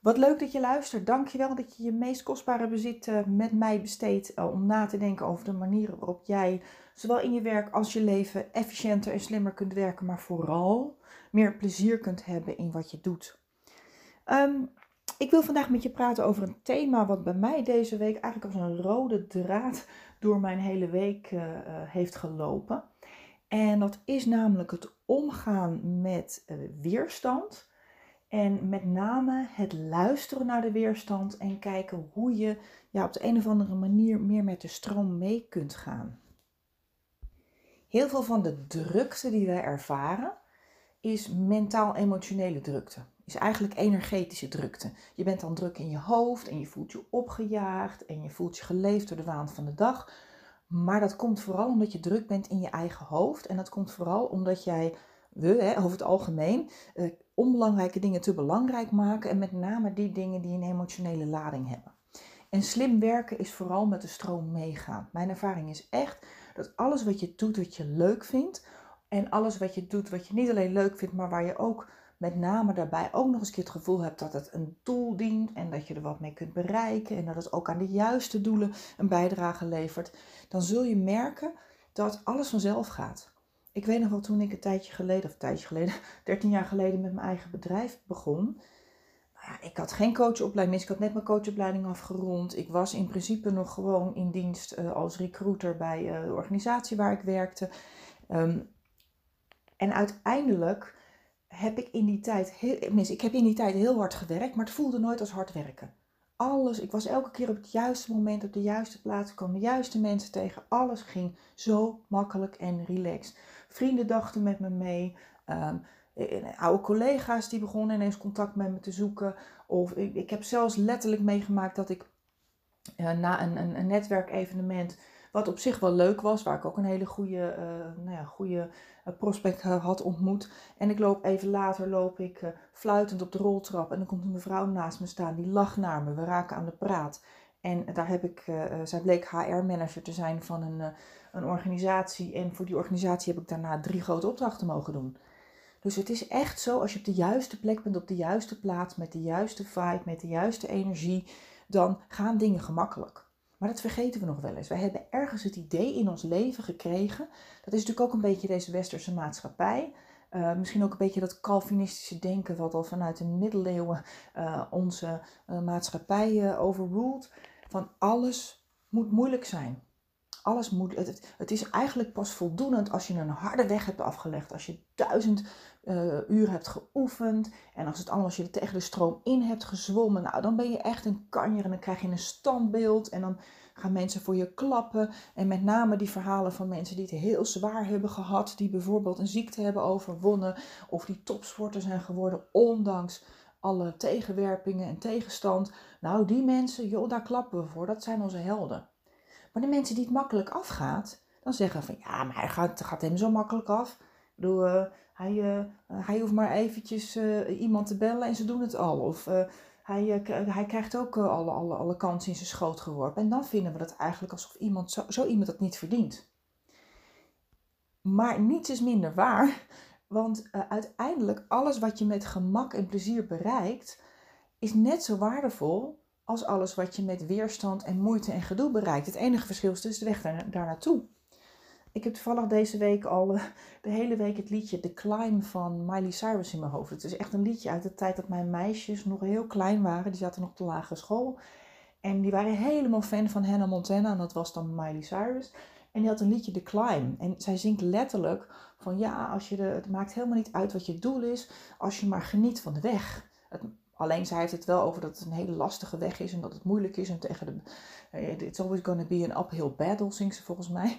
Wat leuk dat je luistert. Dankjewel dat je je meest kostbare bezit eh, met mij besteedt eh, om na te denken over de manieren waarop jij zowel in je werk als je leven efficiënter en slimmer kunt werken, maar vooral meer plezier kunt hebben in wat je doet. Ehm, ik wil vandaag met je praten over een thema wat bij mij deze week eigenlijk als een rode draad door mijn hele week uh, heeft gelopen. En dat is namelijk het omgaan met weerstand. En met name het luisteren naar de weerstand en kijken hoe je ja, op de een of andere manier meer met de stroom mee kunt gaan. Heel veel van de drukte die wij ervaren is mentaal-emotionele drukte. Is eigenlijk energetische drukte. Je bent dan druk in je hoofd en je voelt je opgejaagd en je voelt je geleefd door de waan van de dag. Maar dat komt vooral omdat je druk bent in je eigen hoofd. En dat komt vooral omdat jij, we hè, over het algemeen, eh, onbelangrijke dingen te belangrijk maken. En met name die dingen die een emotionele lading hebben. En slim werken is vooral met de stroom meegaan. Mijn ervaring is echt dat alles wat je doet, wat je leuk vindt. En alles wat je doet, wat je niet alleen leuk vindt, maar waar je ook met name daarbij ook nog eens het gevoel hebt dat het een doel dient en dat je er wat mee kunt bereiken en dat het ook aan de juiste doelen een bijdrage levert, dan zul je merken dat alles vanzelf gaat. Ik weet nog wel toen ik een tijdje geleden, of een tijdje geleden, 13 jaar geleden met mijn eigen bedrijf begon. Nou ja, ik had geen coachopleiding, ik had net mijn coachopleiding afgerond. Ik was in principe nog gewoon in dienst uh, als recruiter bij uh, de organisatie waar ik werkte. Um, en uiteindelijk heb ik in die tijd, heel, ik heb in die tijd heel hard gewerkt, maar het voelde nooit als hard werken. Alles, ik was elke keer op het juiste moment, op de juiste plaats, kwam de juiste mensen tegen. Alles ging zo makkelijk en relaxed. Vrienden dachten met me mee. Um, oude collega's die begonnen ineens contact met me te zoeken. Of ik, ik heb zelfs letterlijk meegemaakt dat ik uh, na een, een, een netwerkevenement wat op zich wel leuk was, waar ik ook een hele goede, uh, nou ja, goede uh, prospect had ontmoet. En ik loop even later, loop ik fluitend op de roltrap en dan komt een mevrouw naast me staan, die lacht naar me. We raken aan de praat. En daar heb ik, zij bleek HR-manager te zijn van een, een organisatie. En voor die organisatie heb ik daarna drie grote opdrachten mogen doen. Dus het is echt zo, als je op de juiste plek bent, op de juiste plaats, met de juiste vibe, met de juiste energie, dan gaan dingen gemakkelijk. Maar dat vergeten we nog wel eens. Wij hebben ergens het idee in ons leven gekregen. Dat is natuurlijk ook een beetje deze westerse maatschappij. Uh, misschien ook een beetje dat Calvinistische denken wat al vanuit de middeleeuwen uh, onze uh, maatschappij overruled. Van alles moet moeilijk zijn. Alles moet, het, is eigenlijk pas voldoend als je een harde weg hebt afgelegd. Als je duizend uur hebt geoefend. En als, het allemaal, als je tegen de stroom in hebt gezwommen. Nou, dan ben je echt een kanjer. En dan krijg je een standbeeld. En dan gaan mensen voor je klappen. En met name die verhalen van mensen die het heel zwaar hebben gehad. Die bijvoorbeeld een ziekte hebben overwonnen. Of die topsporter zijn geworden ondanks alle tegenwerpingen en tegenstand. Nou, die mensen, joh, daar klappen we voor. Dat zijn onze helden. Maar de mensen die het makkelijk afgaat, dan zeggen van ja, maar hij gaat, gaat hem zo makkelijk af. Ik bedoel, uh, hij, uh, hij hoeft maar eventjes iemand te bellen en ze doen het al. Of hij, hij krijgt ook alle, alle, alle kansen in zijn schoot geworpen. En dan vinden we dat eigenlijk alsof iemand zo, zo iemand dat niet verdient. Maar niets is minder waar. Want uiteindelijk, alles wat je met gemak en plezier bereikt, is net zo waardevol als alles wat je met weerstand en moeite en gedoe bereikt. Het enige verschil is dus de weg daar, naartoe. Ik heb toevallig deze week al eh, de hele week het liedje The Climb van Miley Cyrus in mijn hoofd. Het is echt een liedje uit de tijd dat mijn meisjes nog heel klein waren. Die zaten nog op de lagere school. En die waren helemaal fan van Hannah Montana en dat was dan Miley Cyrus. En die had een liedje The Climb. En zij zingt letterlijk van ja, als je de, het maakt helemaal niet uit wat je doel is, als je maar geniet van de weg. Het, alleen zij heeft het wel over dat het een hele lastige weg is en dat het moeilijk is. En tegen de, uh, it's always gonna be an uphill battle, zingt ze volgens mij.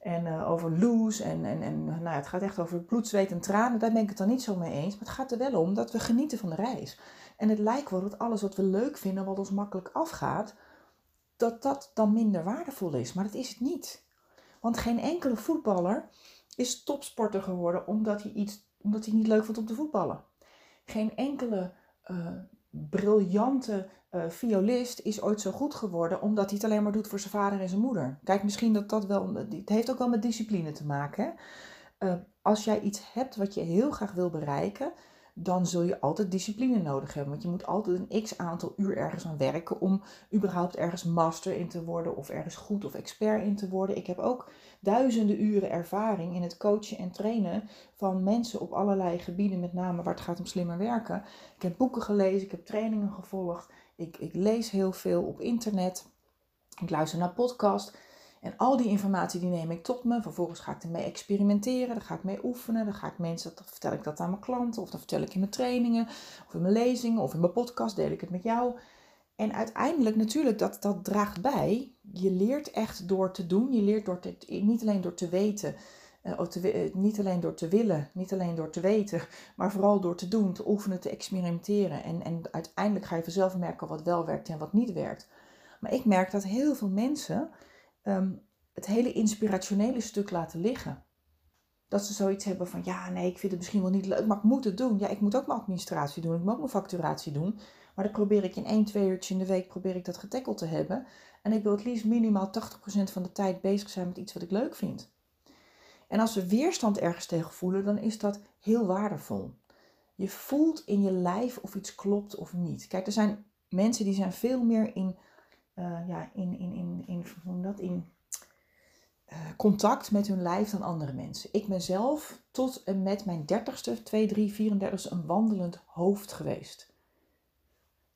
En uh, over lose en, en, en nou, het gaat echt over bloed, zweet en tranen. Daar ben ik het dan niet zo mee eens. Maar het gaat er wel om dat we genieten van de reis. En het lijkt wel dat alles wat we leuk vinden, wat ons makkelijk afgaat, dat dat dan minder waardevol is. Maar dat is het niet. Want geen enkele voetballer is topsporter geworden omdat hij, iets, omdat hij niet leuk vond om te voetballen. Geen enkele uh, briljante uh, violist is ooit zo goed geworden omdat hij het alleen maar doet voor zijn vader en zijn moeder. Kijk, misschien dat dat wel. Het heeft ook wel met discipline te maken. Hè? Uh, als jij iets hebt wat je heel graag wil bereiken, dan zul je altijd discipline nodig hebben. Want je moet altijd een x aantal uur ergens aan werken om überhaupt ergens master in te worden of ergens goed of expert in te worden. Ik heb ook duizenden uren ervaring in het coachen en trainen van mensen op allerlei gebieden, met name waar het gaat om slimmer werken. Ik heb boeken gelezen, ik heb trainingen gevolgd, ik, ik lees heel veel op internet, ik luister naar podcasts. En al die informatie die neem ik tot me. Vervolgens ga ik ermee experimenteren. Dan ga ik mee oefenen. Dan ga ik mensen, dan vertel ik dat aan mijn klanten. Of dan vertel ik in mijn trainingen. Of in mijn lezingen. Of in mijn podcast deel ik het met jou. En uiteindelijk natuurlijk, dat, dat draagt bij. Je leert echt door te doen. Je leert door te, niet alleen door te weten. Te, uh, niet alleen door te willen, niet alleen door te weten, maar vooral door te doen, te oefenen, te experimenteren. En, en uiteindelijk ga je vanzelf merken wat wel werkt en wat niet werkt. Maar ik merk dat heel veel mensen um, het hele inspirationele stuk laten liggen. Dat ze zoiets hebben van, ja, nee, ik vind het misschien wel niet leuk, maar ik moet het doen. Ja, ik moet ook mijn administratie doen, ik moet ook mijn facturatie doen. Maar dan probeer ik in één, twee uurtjes in de week probeer ik dat getackeld te hebben. En ik wil het liefst minimaal 80% van de tijd bezig zijn met iets wat ik leuk vind. En als we weerstand ergens tegen voelen, dan is dat heel waardevol. Je voelt in je lijf of iets klopt of niet. Kijk, er zijn mensen die zijn veel meer in uh, ja, in, in, in, in, dat, in uh, contact met hun lijf dan andere mensen. Ik ben zelf tot en met mijn 30ste, 2, 3, 34ste een wandelend hoofd geweest.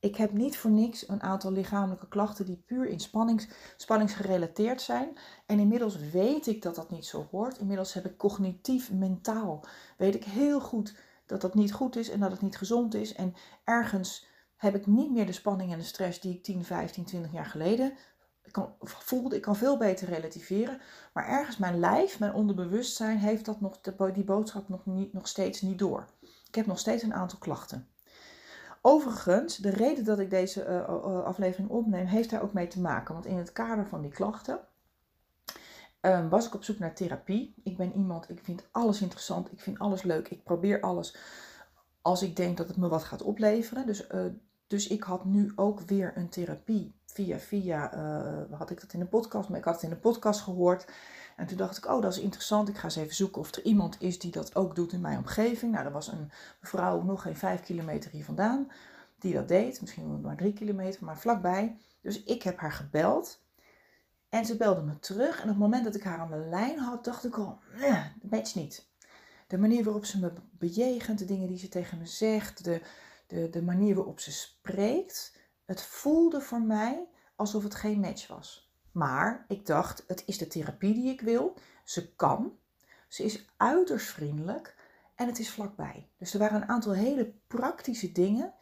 Ik heb niet voor niks een aantal lichamelijke klachten die puur in spannings, spanningsgerelateerd zijn. En inmiddels weet ik dat dat niet zo hoort. Inmiddels heb ik cognitief, mentaal, weet ik heel goed dat dat niet goed is en dat het niet gezond is. En ergens heb ik niet meer de spanning en de stress die ik 10, 15, 20 jaar geleden voelde. Ik kan veel beter relativeren. Maar ergens mijn lijf, mijn onderbewustzijn, heeft dat nog, die boodschap nog, niet, nog steeds niet door. Ik heb nog steeds een aantal klachten. Overigens, de reden dat ik deze uh, aflevering opneem, heeft daar ook mee te maken. Want in het kader van die klachten um, was ik op zoek naar therapie. Ik ben iemand, ik vind alles interessant, ik vind alles leuk, ik probeer alles als ik denk dat het me wat gaat opleveren. Dus uh, dus ik had nu ook weer een therapie. Via, via, uh, had ik dat in de podcast, maar ik had het in de podcast gehoord. En toen dacht ik, oh, dat is interessant. Ik ga eens even zoeken of er iemand is die dat ook doet in mijn omgeving. Nou, er was een mevrouw nog geen vijf kilometer hier vandaan die dat deed. Misschien maar drie kilometer, maar vlakbij. Dus ik heb haar gebeld. En ze belde me terug. En op het moment dat ik haar aan de lijn had, dacht ik al, nee, dat matcht niet. De manier waarop ze me bejegent, de dingen die ze tegen me zegt, de, de, de manier waarop ze spreekt, het voelde voor mij alsof het geen match was. Maar ik dacht, het is de therapie die ik wil. Ze kan. Ze is uiterst vriendelijk. En het is vlakbij. Dus er waren een aantal hele praktische dingen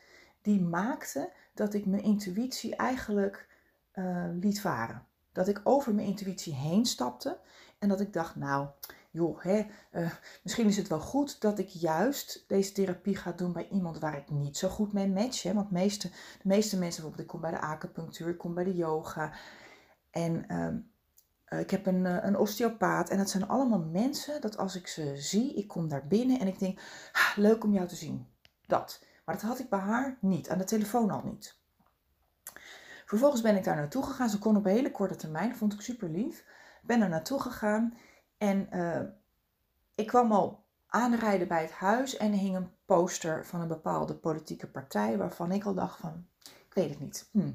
die maakten dat ik mijn intuïtie eigenlijk uh, liet varen. Dat ik over mijn intuïtie heen stapte en dat ik dacht, nou, joh, hè, uh, misschien is het wel goed dat ik juist deze therapie ga doen bij iemand waar ik niet zo goed mee match. Hè? Want meeste, de meeste mensen, bijvoorbeeld, ik kom bij de acupunctuur, ik kom bij de yoga. En uh, ik heb een, uh, een osteopaat. En dat zijn allemaal mensen dat als ik ze zie, ik kom daar binnen en ik denk, ah, leuk om jou te zien. Dat. Maar dat had ik bij haar niet, aan de telefoon al niet. Vervolgens ben ik daar naartoe gegaan. Ze kon op hele korte termijn, vond ik super lief. Ben er naartoe gegaan en uh, ik kwam al aanrijden bij het huis en hing een poster van een bepaalde politieke partij waarvan ik al dacht van, ik weet het niet. Hm.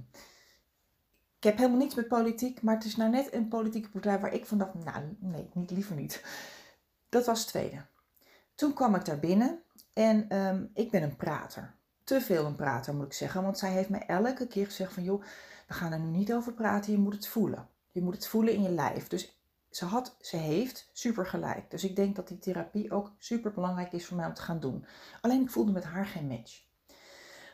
Ik heb helemaal niets met politiek, maar het is nou net een politieke partij waar ik van dacht, nou nee, niet, liever niet. Dat was het tweede. Toen kwam ik daar binnen en um, ik ben een prater. te veel een prater, moet ik zeggen. Want zij heeft mij elke keer gezegd van, joh, we gaan er nu niet over praten, je moet het voelen. Je moet het voelen in je lijf. Dus ze, had, ze heeft super gelijk. Dus ik denk dat die therapie ook super belangrijk is voor mij om te gaan doen. Alleen ik voelde met haar geen match.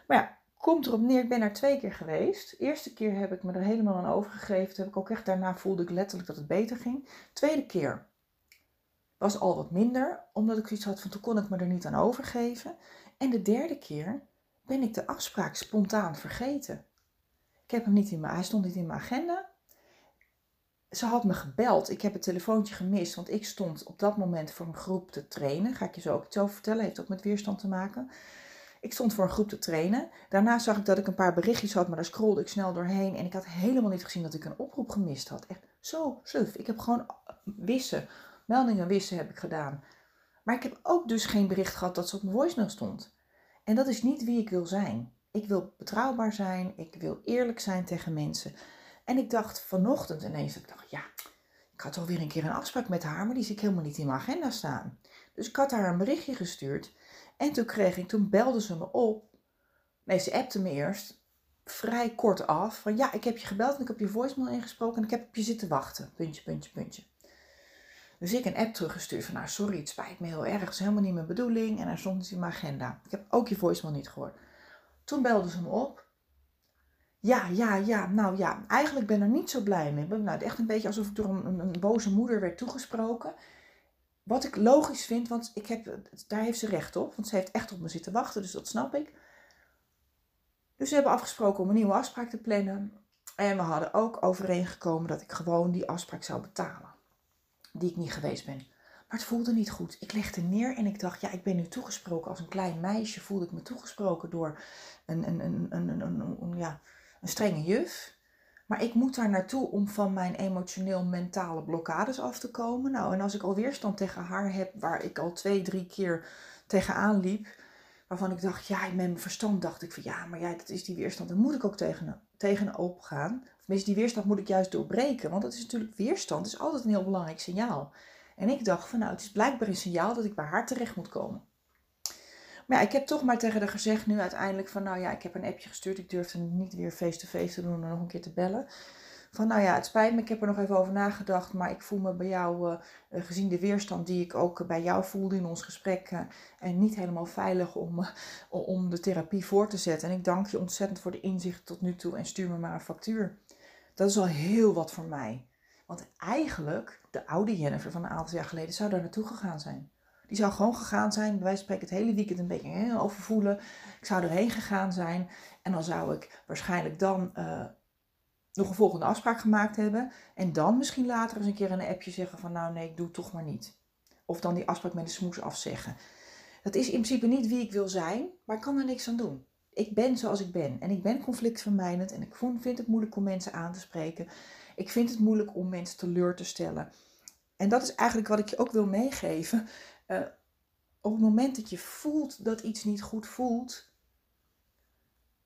Maar ja, komt erop neer, ik ben er twee keer geweest. Eerste keer heb ik me er helemaal aan overgegeven. Heb ik ook echt, daarna voelde ik letterlijk dat het beter ging. Tweede keer was al wat minder, omdat ik zoiets had van toen kon ik me er niet aan overgeven. En de derde keer ben ik de afspraak spontaan vergeten. Ik heb hem niet in mijn, hij stond niet in mijn agenda. Ze had me gebeld. Ik heb het telefoontje gemist, want ik stond op dat moment voor een groep te trainen. Ga ik je zo ook over vertellen, heeft ook met weerstand te maken. Ik stond voor een groep te trainen. Daarna zag ik dat ik een paar berichtjes had, maar daar scrolde ik snel doorheen. En ik had helemaal niet gezien dat ik een oproep gemist had. Echt zo suf. Ik heb gewoon wissen, meldingen wissen heb ik gedaan. Maar ik heb ook dus geen bericht gehad dat ze op mijn voicemail stond. En dat is niet wie ik wil zijn. Ik wil betrouwbaar zijn, ik wil eerlijk zijn tegen mensen. En ik dacht vanochtend ineens, ik dacht, ja, ik had alweer een keer een afspraak met haar, maar die zie ik helemaal niet in mijn agenda staan. Dus ik had haar een berichtje gestuurd. En toen kreeg ik, toen belde ze me op. Nee, ze appte me eerst vrij kort af. Van ja, ik heb je gebeld en ik heb je voicemail ingesproken en ik heb op je zitten wachten. Puntje, puntje, puntje. Dus ik een app teruggestuurd van nou sorry, het spijt me heel erg. Het is helemaal niet mijn bedoeling. En hij stond niet in mijn agenda. Ik heb ook je voicemail niet gehoord. Toen belde ze me op. Ja, ja, ja, nou ja, eigenlijk ben ik er niet zo blij mee. Nou, echt een beetje alsof ik door een, een, boze moeder werd toegesproken. Wat ik logisch vind, want ik heb, daar heeft ze recht op. Want ze heeft echt op me zitten wachten, dus dat snap ik. Dus we hebben afgesproken om een nieuwe afspraak te plannen. En we hadden ook overeengekomen dat ik gewoon die afspraak zou betalen. Die ik niet geweest ben. Maar het voelde niet goed. Ik legde neer en ik dacht, ja, ik ben nu toegesproken als een klein meisje. Voelde ik me toegesproken door een, een, een, een, een, een ja, een strenge juf. Maar ik moet daar naartoe om van mijn emotioneel-mentale blokkades af te komen. Nou, en als ik al weerstand tegen haar heb, waar ik al twee, drie keer tegenaan liep, waarvan ik dacht, ja, met mijn verstand dacht ik van ja, maar ja, dat is die weerstand, daar moet ik ook tegen, tegenop gaan. Of die weerstand moet ik juist doorbreken, want dat is natuurlijk weerstand, is altijd een heel belangrijk signaal. En ik dacht van nou, het is blijkbaar een signaal dat ik bij haar terecht moet komen. Maar ja, ik heb toch maar tegen haar gezegd nu uiteindelijk van nou ja, ik heb een appje gestuurd. Ik durfde niet weer face-to-face te doen en nog een keer te bellen. Van nou ja, het spijt me, ik heb er nog even over nagedacht. Maar ik voel me bij jou, uh, gezien de weerstand die ik ook bij jou voelde in ons gesprek. Uh, en niet helemaal veilig om, uh, om de therapie voor te zetten. En ik dank je ontzettend voor de inzicht tot nu toe en stuur me maar een factuur. Dat is al heel wat voor mij. Want eigenlijk, de oude Jennifer van een aantal jaar geleden zou daar naartoe gegaan zijn. Die zou gewoon gegaan zijn, wij spreken het hele weekend een beetje hè, overvoelen. Ik zou erheen gegaan zijn en dan zou ik waarschijnlijk dan uh, nog een volgende afspraak gemaakt hebben. En dan misschien later eens een keer een appje zeggen van nou nee, ik doe het toch maar niet. Of dan die afspraak met de smoes afzeggen. Dat is in principe niet wie ik wil zijn, maar ik kan er niks aan doen. Ik ben zoals ik ben en ik ben conflictvermijdend en ik vind het moeilijk om mensen aan te spreken. Ik vind het moeilijk om mensen teleur te stellen. En dat is eigenlijk wat ik je ook wil meegeven. Uh, op het moment dat je voelt dat iets niet goed voelt,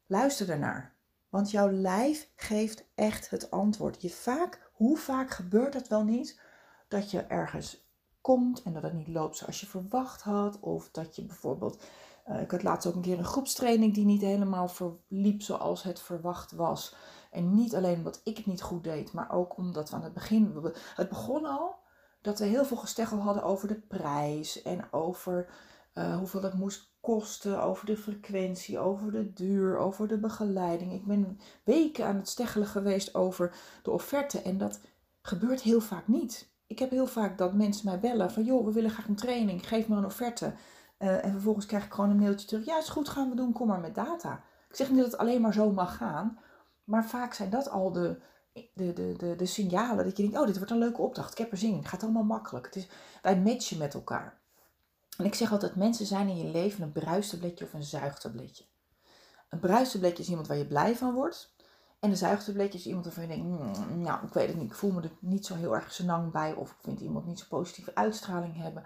luister daarnaar. Want jouw lijf geeft echt het antwoord. Je vaak, hoe vaak gebeurt het wel niet dat je ergens komt en dat het niet loopt zoals je verwacht had. Of dat je bijvoorbeeld, uh, ik had laatst ook een keer een groepstraining die niet helemaal verliep zoals het verwacht was. En niet alleen omdat ik het niet goed deed, maar ook omdat we aan het begin, het begon al dat we heel veel gesteggel hadden over de prijs en over uh, hoeveel dat moest kosten, over de frequentie, over de duur, over de begeleiding. Ik ben weken aan het steggelen geweest over de offerte en dat gebeurt heel vaak niet. Ik heb heel vaak dat mensen mij bellen van joh, we willen graag een training, geef me een offerte. Uh, en vervolgens krijg ik gewoon een mailtje terug. Ja, is goed, gaan we doen, kom maar met data. Ik zeg niet dat het alleen maar zo mag gaan, maar vaak zijn dat al de, de, de, de, de signalen dat je denkt, oh, dit wordt een leuke opdracht. Ik heb er zin in. Het gaat allemaal makkelijk. Het is, wij matchen met elkaar. En ik zeg altijd, mensen zijn in je leven een bruistabletje of een zuigtabletje. Een bruistabletje is iemand waar je blij van wordt. En een zuigtabletje is iemand waarvan je denkt, mm, nou, ik weet het niet. Ik voel me er niet zo heel erg senang bij. Of ik vind iemand niet zo positieve uitstraling hebben.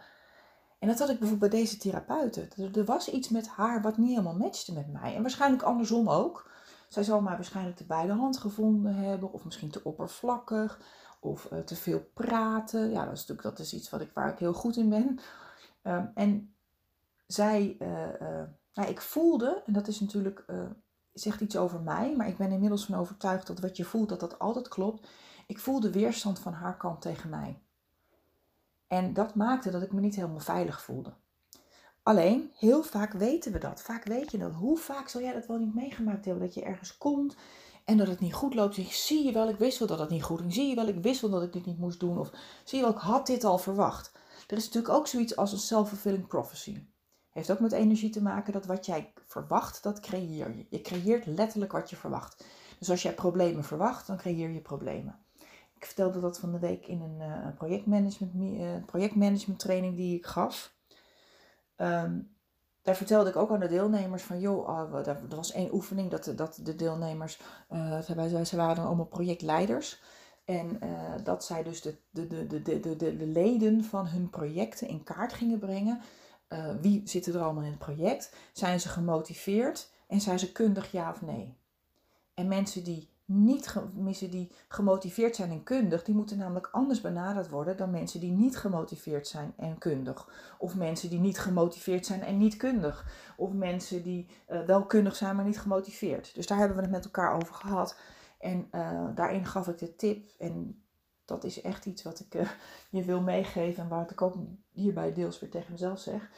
En dat had ik bijvoorbeeld bij deze therapeuten. Er was iets met haar wat niet helemaal matchte met mij. En waarschijnlijk andersom ook. Zij zal mij waarschijnlijk te bij de hand gevonden hebben, of misschien te oppervlakkig, of uh, te veel praten. Ja, dat is natuurlijk dat is iets wat ik, waar ik heel goed in ben. Um, en zij uh, uh, Nou, ik voelde, en dat is natuurlijk, zegt iets over mij, maar ik ben inmiddels van overtuigd dat wat je voelt, dat dat altijd klopt. Ik voelde weerstand van haar kant tegen mij. En dat maakte dat ik me niet helemaal veilig voelde. Alleen, heel vaak weten we dat. Vaak weet je dat. Hoe vaak zal jij dat wel niet meegemaakt hebben? Dat je ergens komt en dat het niet goed loopt. Zie je wel, ik wist wel dat het niet goed ging. Zie je wel, ik wist wel dat ik dit niet moest doen. Of zie je wel, ik had dit al verwacht. Er is natuurlijk ook zoiets als een self-fulfilling prophecy. Heeft ook met energie te maken dat wat jij verwacht, dat creëer je. Je creëert letterlijk wat je verwacht. Dus als jij problemen verwacht, dan creëer je problemen. Ik vertelde dat van de week in een uh, projectmanagement, uh, projectmanagement training die ik gaf. Ehm, daar vertelde ik ook aan de deelnemers van, joh, oh, er was één oefening dat dat de deelnemers, uh, ze, waren dan allemaal projectleiders. En dat zij dus de, de, de, de, de, de, leden van hun projecten in kaart gingen brengen. wie zit er allemaal in het project? Zijn ze gemotiveerd en zijn ze kundig ja of nee? En mensen die niet mensen die gemotiveerd zijn en kundig, die moeten namelijk anders benaderd worden dan mensen die niet gemotiveerd zijn en kundig. Of mensen die niet gemotiveerd zijn en niet kundig. Of mensen die uh, wel kundig zijn, maar niet gemotiveerd. Dus daar hebben we het met elkaar over gehad. En uh, daarin gaf ik de tip. En dat is echt iets wat ik uh, je wil meegeven. En waar ik ook hierbij deels weer tegen mezelf zeg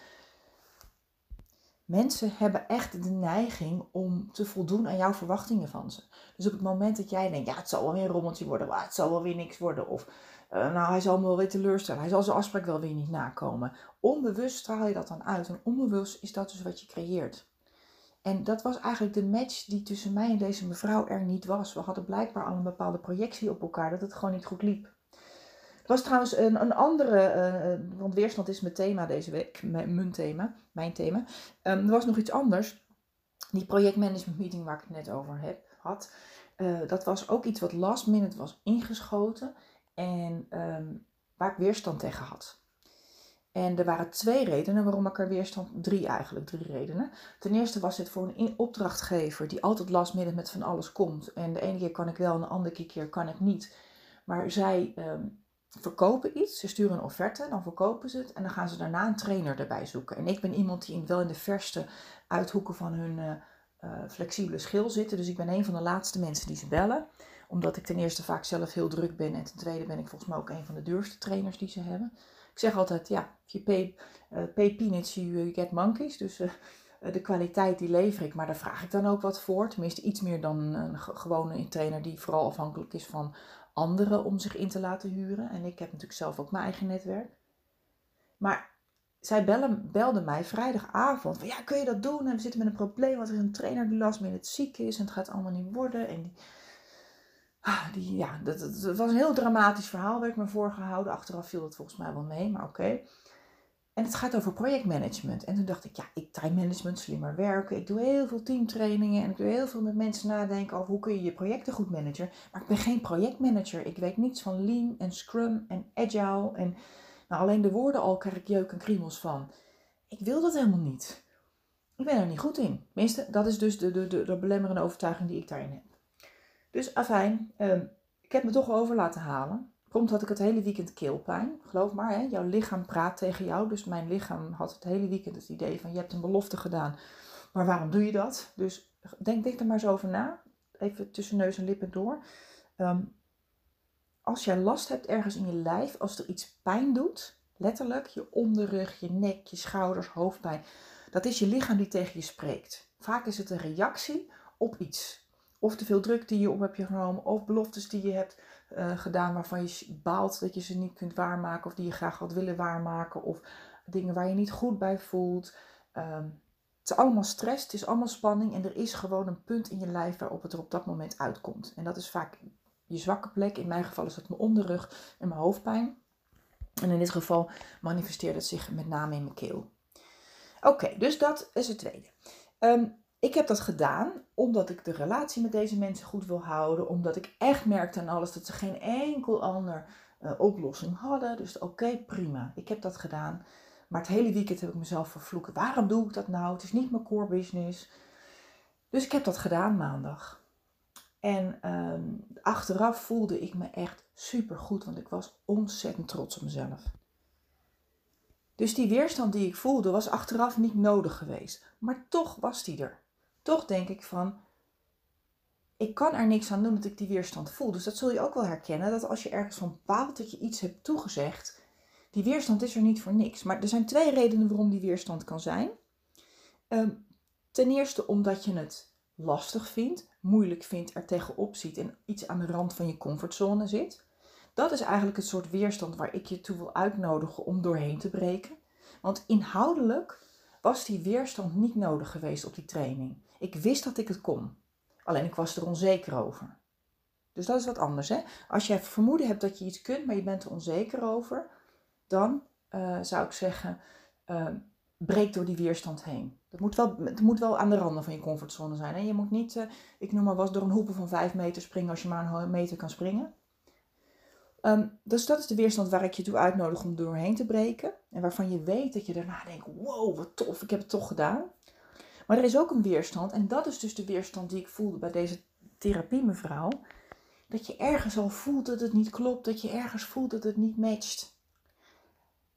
Mensen hebben echt de neiging om te voldoen aan jouw verwachtingen van ze. Dus op het moment dat jij denkt, ja, het zal wel weer een rommeltje worden, het zal wel weer niks worden. Of uh, nou, hij zal me wel weer teleurstellen, hij zal zijn afspraak wel weer niet nakomen. Onbewust straal je dat dan uit en onbewust is dat dus wat je creëert. En dat was eigenlijk de match die tussen mij en deze mevrouw er niet was. We hadden blijkbaar al een bepaalde projectie op elkaar, dat het gewoon niet goed liep. Er was trouwens een, een andere, uh, want weerstand is mijn thema deze week, mijn thema, mijn thema. Um, er was nog iets anders. Die projectmanagement meeting waar ik het net over heb, had, uh, dat was ook iets wat last minute was ingeschoten en um, waar ik weerstand tegen had. En er waren twee redenen waarom ik er weerstand, drie eigenlijk, drie redenen. Ten eerste was het voor een opdrachtgever die altijd last minute met van alles komt. En de ene keer kan ik wel en de andere keer kan ik niet. Maar zij um, verkopen iets, ze sturen een offerte, dan verkopen ze het en dan gaan ze daarna een trainer erbij zoeken. En ik ben iemand die wel in de verste uithoeken van hun uh, uh, flexibele schil zitten, dus ik ben een van de laatste mensen die ze bellen. Omdat ik ten eerste vaak zelf heel druk ben en ten tweede ben ik volgens mij ook een van de duurste trainers die ze hebben. Ik zeg altijd, ja, je pay, uh, pay you get monkeys. Dus de kwaliteit die lever ik, maar daar vraag ik dan ook wat voor. Tenminste iets meer dan een gewone trainer die vooral afhankelijk is van anderen om zich in te laten huren. En ik heb natuurlijk zelf ook mijn eigen netwerk. Maar zij bellen, belde mij vrijdagavond ja, kun je dat doen? En we zitten met een probleem, want er is een trainer die last minute ziek is en het gaat allemaal niet worden. En die, ah, ja, dat, dat, was een heel dramatisch verhaal, werd me voorgehouden. Achteraf viel het volgens mij wel mee, maar oké. En het gaat over projectmanagement. En toen dacht ik, ja, ik time management, slimmer werken. Ik doe heel veel teamtrainingen en ik doe heel veel met mensen nadenken over hoe kun je je projecten goed managen. Maar ik ben geen projectmanager. Ik weet niets van lean en scrum en agile. En nou, alleen de woorden al krijg ik jeuk en kriemels van. Ik wil dat helemaal niet. Ik ben er niet goed in. Tenminste, dat is dus de, de, de, de belemmerende overtuiging die ik daarin heb. Dus afijn, um, ik heb me toch over laten halen. Komt had ik het hele weekend keelpijn. Geloof maar, hè, jouw lichaam praat tegen jou. Dus mijn lichaam had het hele weekend het idee van je hebt een belofte gedaan. Maar waarom doe je dat? Dus denk, denk er maar eens over na. Even tussen neus en lippen door. Ehm, als jij last hebt ergens in je lijf, als er iets pijn doet, letterlijk je onderrug, je nek, je schouders, hoofdpijn, dat is je lichaam die tegen je spreekt. Vaak is het een reactie op iets. Of te veel druk die je op hebt genomen, of beloftes die je hebt uh, gedaan waarvan je baalt dat je ze niet kunt waarmaken, of die je graag had willen waarmaken, of dingen waar je niet goed bij voelt. Um, het is allemaal stress, het is allemaal spanning en er is gewoon een punt in je lijf waarop het er op dat moment uitkomt. En dat is vaak je zwakke plek. In mijn geval is dat mijn onderrug en mijn hoofdpijn. En in dit geval manifesteert het zich met name in mijn keel. Oké, dus dat is het tweede. Um, ik heb dat gedaan omdat ik de relatie met deze mensen goed wil houden. Omdat ik echt merkte aan alles dat ze geen enkel ander uh, oplossing hadden. Dus oké, prima. Ik heb dat gedaan. Maar het hele weekend heb ik mezelf vervloekt. Waarom doe ik dat nou? Het is niet mijn core business. Dus ik heb dat gedaan maandag. En ehm, achteraf voelde ik me echt super goed, want ik was ontzettend trots op mezelf. Dus die weerstand die ik voelde was achteraf niet nodig geweest. Maar toch was die er. Toch denk ik van, ik kan er niks aan doen dat ik die weerstand voel. Dus dat zul je ook wel herkennen, dat als je ergens van bepaalt dat je iets hebt toegezegd, die weerstand is er niet voor niks. Maar er zijn twee redenen waarom die weerstand kan zijn. Ehm, ten eerste omdat je het lastig vindt, moeilijk vindt, er tegenop ziet en iets aan de rand van je comfortzone zit. Dat is eigenlijk het soort weerstand waar ik je toe wil uitnodigen om doorheen te breken. Want inhoudelijk was die weerstand niet nodig geweest op die training. Ik wist dat ik het kon. Alleen ik was er onzeker over. Dus dat is wat anders. Hè? Als je vermoeden hebt dat je iets kunt, maar je bent er onzeker over, dan uh, zou ik zeggen, uh, breek door die weerstand heen. Het moet wel, het moet wel aan de randen van je comfortzone zijn. Hè? Je moet niet, uh, ik noem maar wat, door een hoepel van 5 meter springen als je maar een meter kan springen. Um, dus dat is de weerstand waar ik je toe uitnodig om doorheen te breken. En waarvan je weet dat je daarna denkt, wow, wat tof, ik heb het toch gedaan. Maar er is ook een weerstand, en dat is dus de weerstand die ik voelde bij deze therapie mevrouw. Dat je ergens al voelt dat het niet klopt, dat je ergens voelt dat het niet matcht.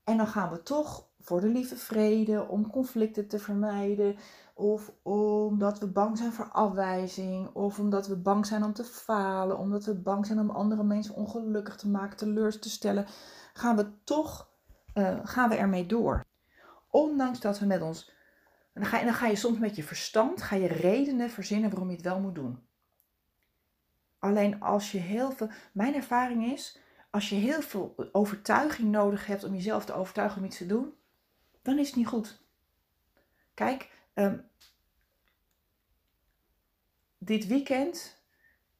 En dan gaan we toch voor de lieve vrede, om conflicten te vermijden, of omdat we bang zijn voor afwijzing, of omdat we bang zijn om te falen, omdat we bang zijn om andere mensen ongelukkig te maken, teleur te stellen, gaan we toch uh, gaan we ermee door. Ondanks dat we met ons. Dan ga, dan ga je soms met je verstand, ga je redenen verzinnen waarom je het wel moet doen. Alleen als je heel veel. Mijn ervaring is, als je heel veel overtuiging nodig hebt om jezelf te overtuigen om iets te doen, dan is het niet goed. Kijk, um, dit weekend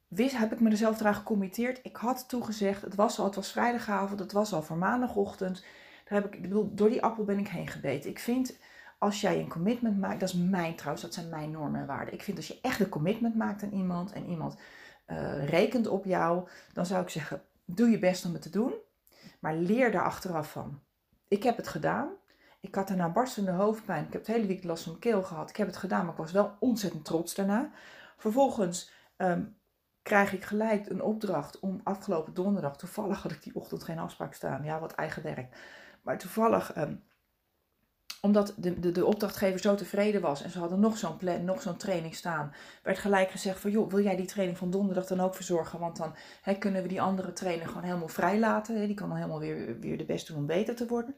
wist, heb ik me er zelf eraan gecommitteerd. Ik had toegezegd, het was al, het was vrijdagavond, het was al voor maandagochtend. Daar heb ik, ik bedoel, door die appel ben ik heen gebeten. Ik vind, als jij een commitment maakt, dat is mijn trouwens, dat zijn mijn normen en waarden. Ik vind als je echt een commitment maakt aan iemand en iemand uh, rekent op jou, dan zou ik zeggen, doe je best om het te doen, maar leer daar achteraf van. Ik heb het gedaan. Ik had daarna barstende hoofdpijn. Ik heb het hele week last van mijn keel gehad. Ik heb het gedaan, maar ik was wel ontzettend trots daarna. Vervolgens um, krijg ik gelijk een opdracht om afgelopen donderdag, toevallig had ik die ochtend geen afspraak staan, ja, wat eigen werk. Maar toevallig, um, omdat de, de, de opdrachtgever zo tevreden was en ze hadden nog zo'n plan, nog zo'n training staan, werd gelijk gezegd van, joh, wil jij die training van donderdag dan ook verzorgen? Want dan hè, kunnen we die andere trainer gewoon helemaal vrij laten. Hè? Die kan dan helemaal weer, weer de best doen om beter te worden.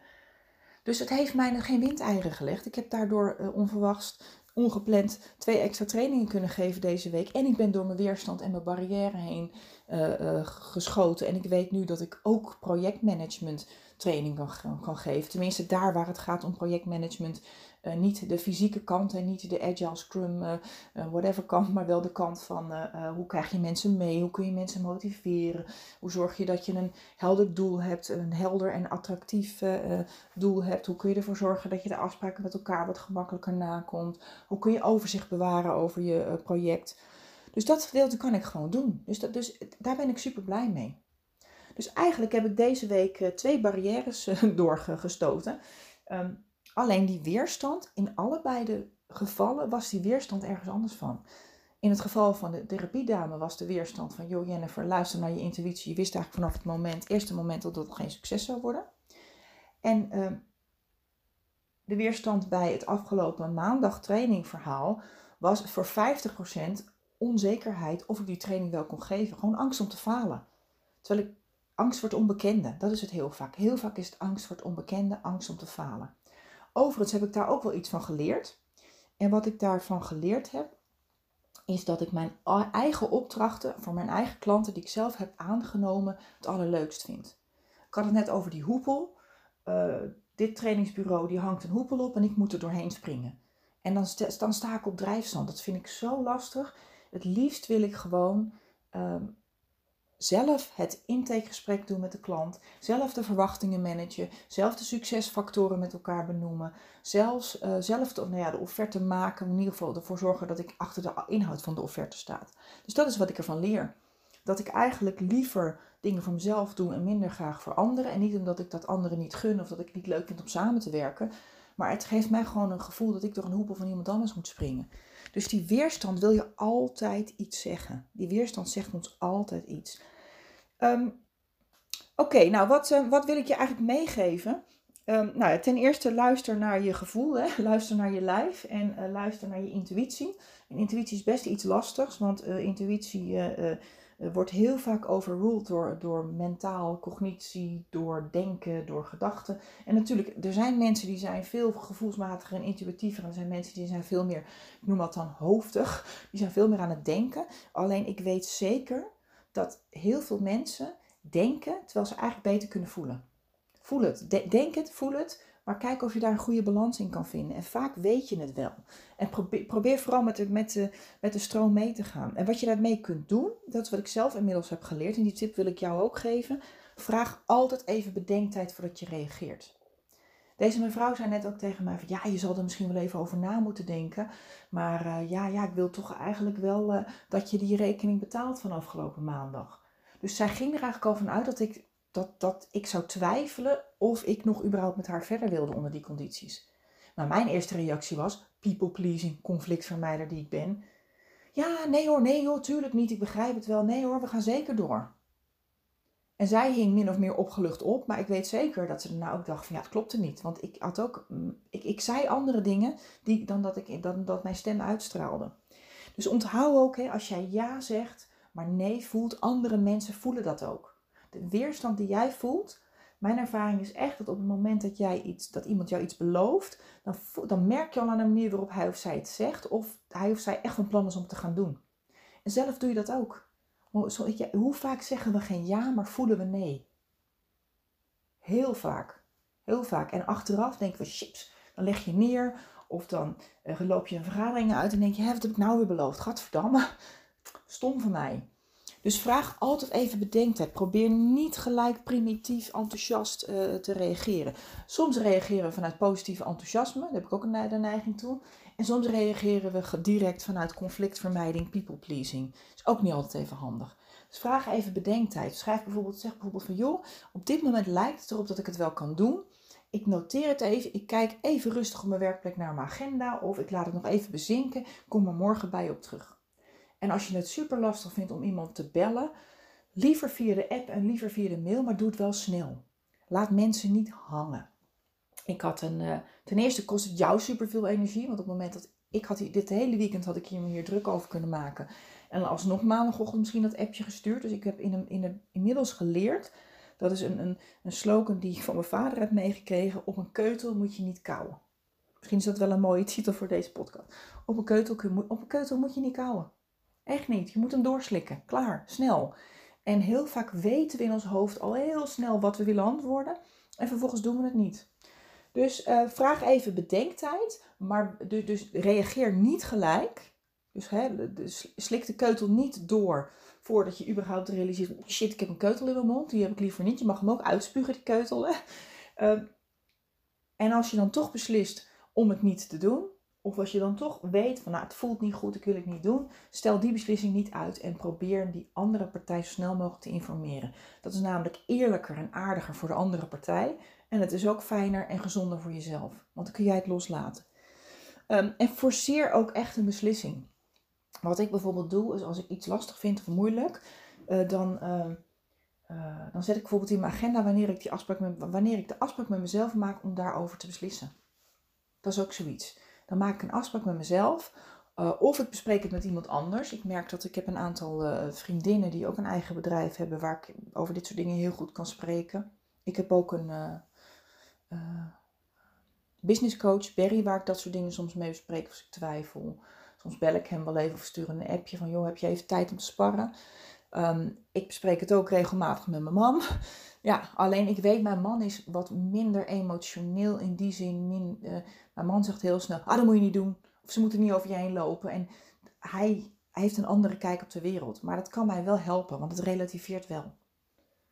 Dus het heeft mij geen windeieren gelegd. Ik heb daardoor uh, onverwachts ongepland twee extra trainingen kunnen geven deze week. En ik ben door mijn weerstand en mijn barrière heen uh, uh, geschoten. En ik weet nu dat ik ook projectmanagement training kan, kan geven. Tenminste, daar waar het gaat om projectmanagement. Uh, niet de fysieke kant en niet de agile scrum, uh, whatever kant, maar wel de kant van hoe krijg je mensen mee, hoe kun je mensen motiveren, hoe zorg je dat je een helder doel hebt, een helder en attractief doel hebt, hoe kun je ervoor zorgen dat je de afspraken met elkaar wat gemakkelijker nakomt, hoe kun je overzicht bewaren over je project. Dus dat gedeelte kan ik gewoon doen. Dus, dat, dus daar ben ik super blij mee. Dus eigenlijk heb ik deze week eh, twee barrières eh, doorgestoten. Um, alleen die weerstand, in allebei de gevallen was die weerstand ergens anders van. In het geval van de therapiedame was de weerstand van... joh Jennifer, luister naar je intuïtie. Je wist eigenlijk vanaf het moment, eerste moment dat het geen succes zou worden. En uh, de weerstand bij het afgelopen maandag trainingverhaal was voor 50% onzekerheid of ik die training wel kon geven. Gewoon angst om te falen. Terwijl ik angst voor het onbekende, dat is het heel vaak. Heel vaak is het angst voor het onbekende, angst om te falen. Overigens heb ik daar ook wel iets van geleerd. En wat ik daarvan geleerd heb, is dat ik mijn eigen opdrachten voor mijn eigen klanten die ik zelf heb aangenomen, het allerleukst vind. Ik had het net over die hoepel. Uh, dit trainingsbureau die hangt een hoepel op en ik moet er doorheen springen. En dan, sta, dan ik op drijfstand. Dat vind ik zo lastig. Het liefst wil ik gewoon um, zelf het intakegesprek doen met de klant, zelf de verwachtingen managen, zelf de succesfactoren met elkaar benoemen, zelfs, uh, zelf de, nou ja, de offerte maken, in ieder geval ervoor zorgen dat ik achter de inhoud van de offerte sta. Dus dat is wat ik ervan leer. Dat ik eigenlijk liever dingen voor mezelf doe en minder graag voor anderen. En niet omdat ik dat anderen niet gun of dat ik het niet leuk vind om samen te werken. Maar het geeft mij gewoon een gevoel dat ik door een hoepel van iemand anders moet springen. Dus die weerstand wil je altijd iets zeggen. Die weerstand zegt ons altijd iets. Um, Oké, nou wat, uh, wat wil ik je eigenlijk meegeven? Um, nou, ten eerste luister naar je gevoel, hè? luister naar je lijf en uh, luister naar je intuïtie. En intuïtie is best iets lastigs, want uh, intuïtie wordt heel vaak overruled door, door mentaal, cognitie, door denken, door gedachten. En natuurlijk, er zijn mensen die zijn veel gevoelsmatiger en intuïtiever. En er zijn mensen die zijn veel meer, ik noem dat dan hoofdig, die zijn veel meer aan het denken. Alleen ik weet zeker dat heel veel mensen denken terwijl ze eigenlijk beter kunnen voelen. Voel het. denk het, voel het. Maar kijk of je daar een goede balans in kan vinden. En vaak weet je het wel. En probeer, vooral met de, met, de, met de stroom mee te gaan. En wat je daarmee kunt doen, dat is wat ik zelf inmiddels heb geleerd. En die tip wil ik jou ook geven. Vraag altijd even bedenktijd voordat je reageert. Deze mevrouw zei net ook tegen mij van ja, je zal er misschien wel even over na moeten denken. Maar uh, ja, ja, ik wil toch eigenlijk wel uh, dat je die rekening betaalt van afgelopen maandag. Dus zij ging er eigenlijk al van uit dat ik dat, dat ik zou twijfelen of ik nog überhaupt met haar verder wilde onder die condities. Maar mijn eerste reactie was people pleasing, conflictvermijder die ik ben. Ja, nee hoor, nee hoor, tuurlijk niet, ik begrijp het wel. Nee hoor, we gaan zeker door. En zij hing min of meer opgelucht op, maar ik weet zeker dat ze daarna ook dacht van ja, het klopte niet. Want ik had ook, mm, ik, ik zei andere dingen die, dan, dat ik, dan dat mijn stem uitstraalde. Dus onthoud ook, hè, als jij ja zegt, maar nee voelt, andere mensen voelen dat ook de weerstand die jij voelt. Mijn ervaring is echt dat op het moment dat, jij iets, dat iemand jou iets belooft, dan, dan merk je al aan de manier waarop hij of zij het zegt, of hij of zij echt een plan is om te gaan doen. En zelf doe je dat ook. Hoe vaak zeggen we geen ja, maar voelen we nee? Heel vaak. Heel vaak. En achteraf denken we, chips, dan leg je neer. Of dan uh, loop je een vergadering uit en denk je, wat heb ik nou weer beloofd? Gadverdamme, stom van mij. Dus vraag altijd even bedenktijd. Probeer niet gelijk primitief enthousiast uh, te reageren. Soms reageren we vanuit positief enthousiasme, daar heb ik ook een de neiging toe. En soms reageren we direct vanuit conflictvermijding, people pleasing. Dat is ook niet altijd even handig. Dus vraag even bedenktijd. Schrijf bijvoorbeeld, zeg bijvoorbeeld van joh, op dit moment lijkt het erop dat ik het wel kan doen. Ik noteer het even, ik kijk even rustig op mijn werkplek naar mijn agenda of ik laat het nog even bezinken, kom er morgen bij op terug. En als je het super lastig vindt om iemand te bellen, liever via de app en liever via de mail, maar doe het wel snel. Laat mensen niet hangen. Ik had een, uh, ten eerste kost het jou super veel energie, want op het moment dat ik had dit hele weekend had ik hier, hier druk over kunnen maken. En alsnog maandagochtend misschien dat appje gestuurd. Dus ik heb in, in een, inmiddels geleerd, dat is een, een, een slogan die ik van mijn vader heb meegekregen, op een keutel moet je niet kauwen. Misschien is dat wel een mooie titel voor deze podcast. Op een keutel, op een keutel moet je niet kauwen. Echt niet. Je moet hem doorslikken. Klaar. Snel. En heel vaak weten we in ons hoofd al heel snel wat we willen antwoorden. En vervolgens doen we het niet. Dus uh, vraag even bedenktijd. Maar dus, dus reageer niet gelijk. Dus, hè, dus slik de keutel niet door voordat je überhaupt realiseert: shit, ik heb een keutel in mijn mond. Die heb ik liever niet. Je mag hem ook uitspugen, die keutel. Hè? Uh, en als je dan toch beslist om het niet te doen, of als je dan toch weet van nou, het voelt niet goed, ik wil het niet doen, stel die beslissing niet uit en probeer die andere partij zo snel mogelijk te informeren. Dat is namelijk eerlijker en aardiger voor de andere partij. En het is ook fijner en gezonder voor jezelf, want dan kun jij het loslaten. Um, en forceer ook echt een beslissing. Wat ik bijvoorbeeld doe, is als ik iets lastig vind of moeilijk, uh, dan, uh, uh, dan zet ik bijvoorbeeld in mijn agenda wanneer ik, die afspraak met, wanneer ik de afspraak met mezelf maak om daarover te beslissen. Dat is ook zoiets. Dan maak ik een afspraak met mezelf. Uh, of ik bespreek het met iemand anders. Ik merk dat ik heb een aantal uh, vriendinnen die ook een eigen bedrijf hebben waar ik over dit soort dingen heel goed kan spreken. Ik heb ook een business coach, Barry, waar ik dat soort dingen soms mee bespreek als ik twijfel. Soms bel ik hem wel even of stuur een appje van joh, heb je even tijd om te sparren? Um, ik bespreek het ook regelmatig met mijn man. Ja, alleen ik weet, mijn man is wat minder emotioneel in die zin. Uh, mijn man zegt heel snel, ah dat moet je niet doen. Of ze moeten niet over je heen lopen. En hij, hij heeft een andere kijk op de wereld. Maar dat kan mij wel helpen, want het relativeert wel.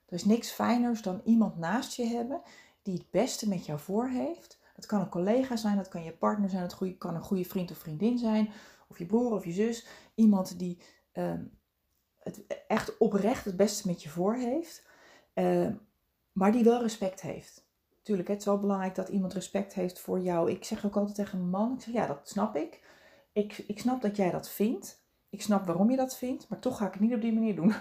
Er is niks fijners dan iemand naast je hebben die het beste met jou voor heeft. Dat kan een collega zijn, dat kan je partner zijn, het kan een goede vriend of vriendin zijn. Of je broer of je zus. Iemand die uh, het echt oprecht het beste met je voor heeft. Ehm, maar die wel respect heeft. Tuurlijk, het is wel belangrijk dat iemand respect heeft voor jou. Ik zeg ook altijd tegen een man, ik zeg ja, dat snap ik. ik. Ik snap dat jij dat vindt. Ik snap waarom je dat vindt, maar toch ga ik het niet op die manier doen.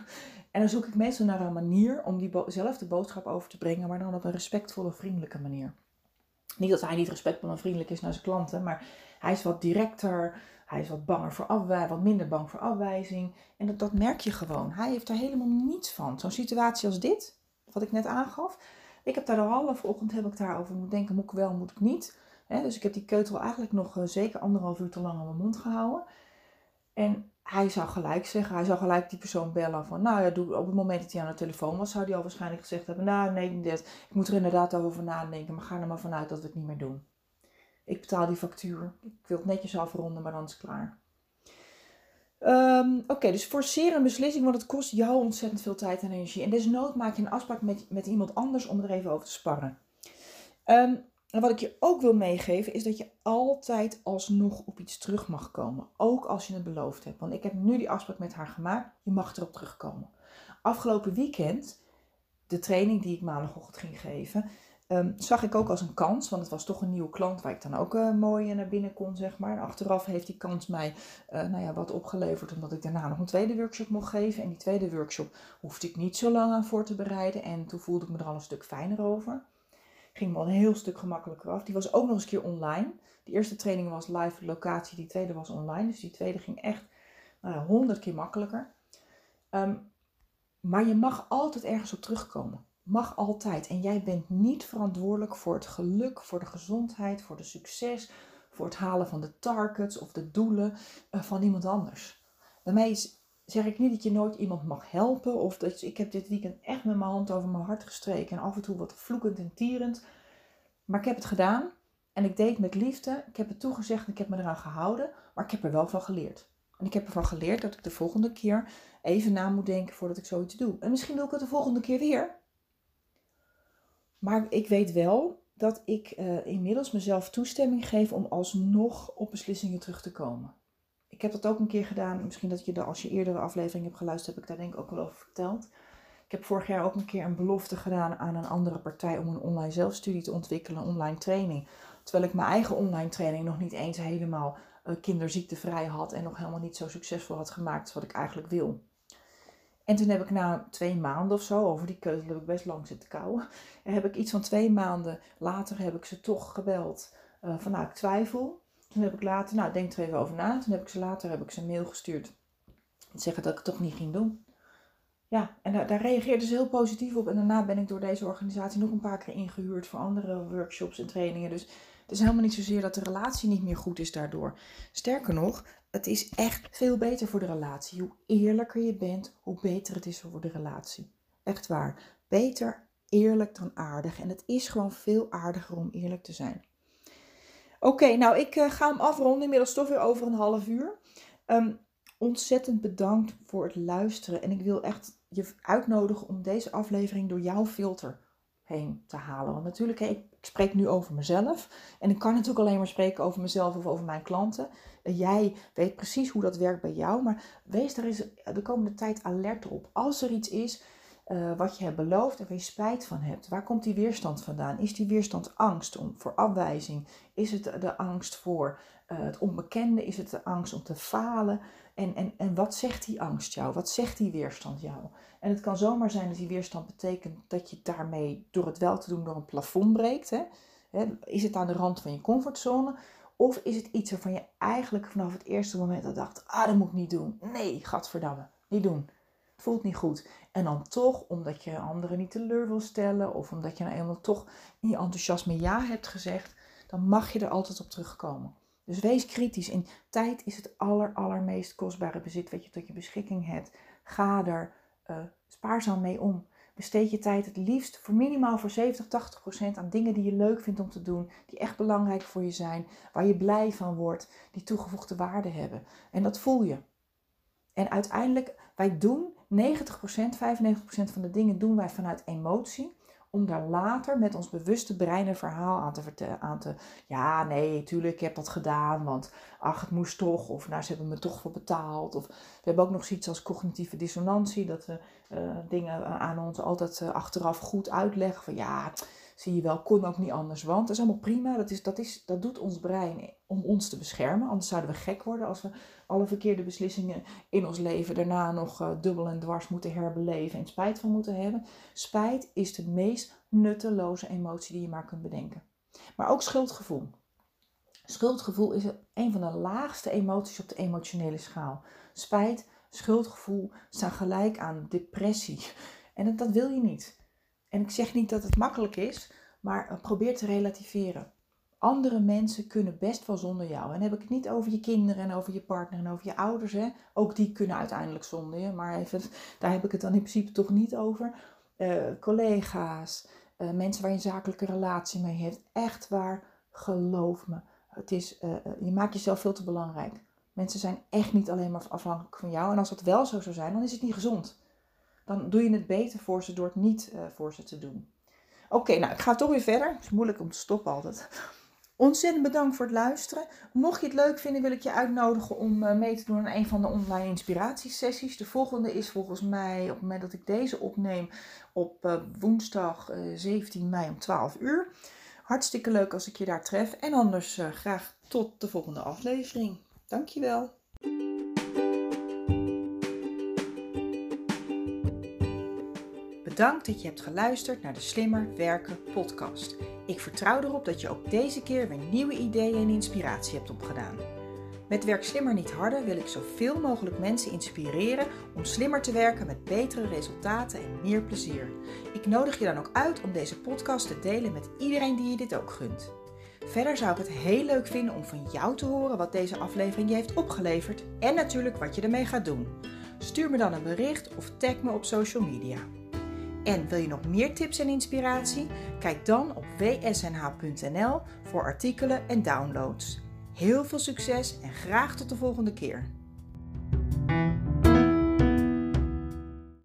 En dan zoek ik meestal naar een manier om die zelf de boodschap over te brengen, maar dan op een respectvolle, vriendelijke manier. Niet dat hij niet respectvol en vriendelijk is naar zijn klanten, maar hij is wat directer. Hij is wat banger voor afwijzing, wat minder bang voor afwijzing. En dat, dat merk je gewoon. Hij heeft er helemaal niets van. Zo'n situatie als dit, wat ik net aangaf. Ik heb daar de halve ochtend heb ik daarover moeten denken, moet ik wel, moet ik niet. dus ik heb die keutel eigenlijk nog uh, zeker anderhalf uur te lang aan mijn mond gehouden. En hij zou gelijk zeggen, hij zou gelijk die persoon bellen van, nou ja, op het moment dat hij aan de telefoon was, zou hij al waarschijnlijk gezegd hebben, nou nee, dit, ik moet er inderdaad over nadenken, maar ga er maar vanuit dat we het niet meer doen. Ik betaal die factuur, ik wil het netjes afronden, maar dan is het klaar. Um, Oké, dus forceer een beslissing, want het kost jou ontzettend veel tijd en energie. En desnood maak je een afspraak met, met iemand anders om er even over te sparren. Um, en wat ik je ook wil meegeven is dat je altijd alsnog op iets terug mag komen. Ook als je het beloofd hebt. Want ik heb nu die afspraak met haar gemaakt. Je mag erop terugkomen. Afgelopen weekend, de training die ik maandagochtend ging geven, um, zag ik ook als een kans. Want het was toch een nieuwe klant waar ik dan ook uh, mooi naar binnen kon, zeg maar. En achteraf heeft die kans mij uh, nou ja, wat opgeleverd. Omdat ik daarna nog een tweede workshop mocht geven. En die tweede workshop hoefde ik niet zo lang aan voor te bereiden. En toen voelde ik me er al een stuk fijner over ging me al een heel stuk gemakkelijker af. Die was ook nog eens een keer online. De eerste training was live locatie, die tweede was online. Dus die tweede ging echt nou, honderd keer makkelijker. Ehm, maar je mag altijd ergens op terugkomen. Mag altijd. En jij bent niet verantwoordelijk voor het geluk, voor de gezondheid, voor de succes, voor het halen van de targets of de doelen uh, van iemand anders. Daarmee zeg ik niet dat je nooit iemand mag helpen. Of dat ik heb dit weekend echt met mijn hand over mijn hart gestreken. En af en toe wat vloekend en tierend. Maar ik heb het gedaan. En ik deed met liefde. Ik heb het toegezegd en ik heb me eraan gehouden. Maar ik heb er wel van geleerd. En ik heb ervan geleerd dat ik de volgende keer even na moet denken voordat ik zoiets doe. En misschien doe ik het de volgende keer weer. Maar ik weet wel dat ik uh, inmiddels mezelf toestemming geef om alsnog op beslissingen terug te komen. Ik heb dat ook een keer gedaan. Misschien dat je dat als je eerdere aflevering hebt geluisterd, heb ik daar denk ik ook wel over verteld. Ik heb vorig jaar ook een keer een belofte gedaan aan een andere partij om een online zelfstudie te ontwikkelen, online training. Terwijl ik mijn eigen online training nog niet eens helemaal uh, kinderziektevrij had en nog helemaal niet zo succesvol had gemaakt wat ik eigenlijk wil. En toen heb ik na twee maanden of zo, over die keuze heb ik best lang zitten kouwen, en heb ik iets van twee maanden later heb ik ze toch gebeld uh, van nou ik twijfel. Toen heb ik later, nou denk er even over na. Toen heb ik ze later heb ik ze een mail gestuurd. Zeggen dat ik het toch niet ging doen. Ja, en daar, daar reageerden ze heel positief op. En daarna ben ik door deze organisatie nog een paar keer ingehuurd voor andere workshops en trainingen. Dus het is helemaal niet zozeer dat de relatie niet meer goed is daardoor. Sterker nog, het is echt veel beter voor de relatie. Hoe eerlijker je bent, hoe beter het is voor de relatie. Echt waar. Beter eerlijk dan aardig. En het is gewoon veel aardiger om eerlijk te zijn. Oké, nou ik uh, ga hem afronden. Inmiddels toch weer over een half uur. Um, ontzettend bedankt voor het luisteren. En ik wil echt je uitnodigen om deze aflevering door jouw filter heen te halen. Want natuurlijk, ik spreek nu over mezelf. En ik kan natuurlijk alleen maar spreken over mezelf of over mijn klanten. Jij weet precies hoe dat werkt bij jou. Maar wees er eens de komende tijd alert op. Als er iets is uh, wat je hebt beloofd en waar je spijt van hebt. Waar komt die weerstand vandaan? Is die weerstand angst om, voor afwijzing? Is het de angst voor uh, het onbekende? Is het de angst om te falen? En, en, en wat zegt die angst jou? Wat zegt die weerstand jou? En het kan zomaar zijn dat die weerstand betekent dat je daarmee door het wel te doen door een plafond breekt. Hè? Is het aan de rand van je comfortzone? Of is het iets waarvan je eigenlijk vanaf het eerste moment al dacht: ah, dat moet ik niet doen. Nee, gadverdamme, niet doen voelt niet goed. En dan toch, omdat je anderen niet teleur wil stellen, of omdat je nou eenmaal toch je enthousiasme ja hebt gezegd, dan mag je er altijd op terugkomen. Dus wees kritisch. In tijd is het aller, allermeest kostbare bezit wat je tot je beschikking hebt. Ga er uh, spaarzaam mee om. Besteed je tijd het liefst voor minimaal voor 70, 80 procent aan dingen die je leuk vindt om te doen, die echt belangrijk voor je zijn, waar je blij van wordt, die toegevoegde waarde hebben. En dat voel je. En uiteindelijk, wij doen 90%, 95% van de dingen doen wij vanuit emotie. Om daar later met ons bewuste brein een verhaal aan te vertellen. Aan te, ja, nee, tuurlijk, ik heb dat gedaan. Want ach, het moest toch. Of nou, ze hebben me toch voor betaald. Of we hebben ook nog zoiets als cognitieve dissonantie. Dat we uh, dingen aan ons altijd uh, achteraf goed uitleggen. Van ja, zie je wel, kon ook niet anders. Want dat is allemaal prima. Dat, is, dat, is, dat doet ons brein om ons te beschermen. Anders zouden we gek worden als we alle verkeerde beslissingen in ons leven daarna nog uh, dubbel en dwars moeten herbeleven en spijt van moeten hebben. Spijt is de meest nutteloze emotie die je maar kunt bedenken. Maar ook schuldgevoel. Schuldgevoel is een van de laagste emoties op de emotionele schaal. Spijt, schuldgevoel staan gelijk aan depressie. En dat wil je niet. En ik zeg niet dat het makkelijk is, maar eh, probeer te relativeren. Andere mensen kunnen best wel zonder jou. En dan heb ik het niet over je kinderen en over je partner en over je ouders. Hè. Ook die kunnen uiteindelijk zonder je. Maar even, daar heb ik het dan in principe toch niet over. Uh, collega's, uh, mensen waar je een zakelijke relatie mee hebt. Echt waar, geloof me. Het is, uh, je maakt jezelf veel te belangrijk. Mensen zijn echt niet alleen maar afhankelijk van jou. En als dat wel zo zou zijn, dan is het niet gezond. Dan doe je het beter voor ze door het niet voor ze te doen. Oké, nou ik ga toch weer verder. Het is moeilijk om te stoppen altijd. Ontzettend bedankt voor het luisteren. Mocht je het leuk vinden, wil ik je uitnodigen om eh, mee te doen aan een van de online inspiratiesessies. De volgende is volgens mij op het moment dat ik deze opneem op woensdag uh, eh, 17 mei om 12 uur. Hartstikke leuk als ik je daar tref. En anders graag tot de volgende aflevering. Dankjewel. Bedankt dat je hebt geluisterd naar de Slimmer Werken podcast. Ik vertrouw erop dat je ook deze keer weer nieuwe ideeën en inspiratie hebt opgedaan. Met Werk Slimmer Niet Harder wil ik zoveel mogelijk mensen inspireren om slimmer te werken met betere resultaten en meer plezier. Ik nodig je dan ook uit om deze podcast te delen met iedereen die je dit ook gunt. Verder zou ik het heel leuk vinden om van jou te horen wat deze aflevering je heeft opgeleverd en natuurlijk wat je ermee gaat doen. Stuur me dan een bericht of tag me op social media. En wil je nog meer tips en inspiratie? Kijk dan op wsnh.nl voor artikelen en downloads. Heel veel succes en graag tot de volgende keer.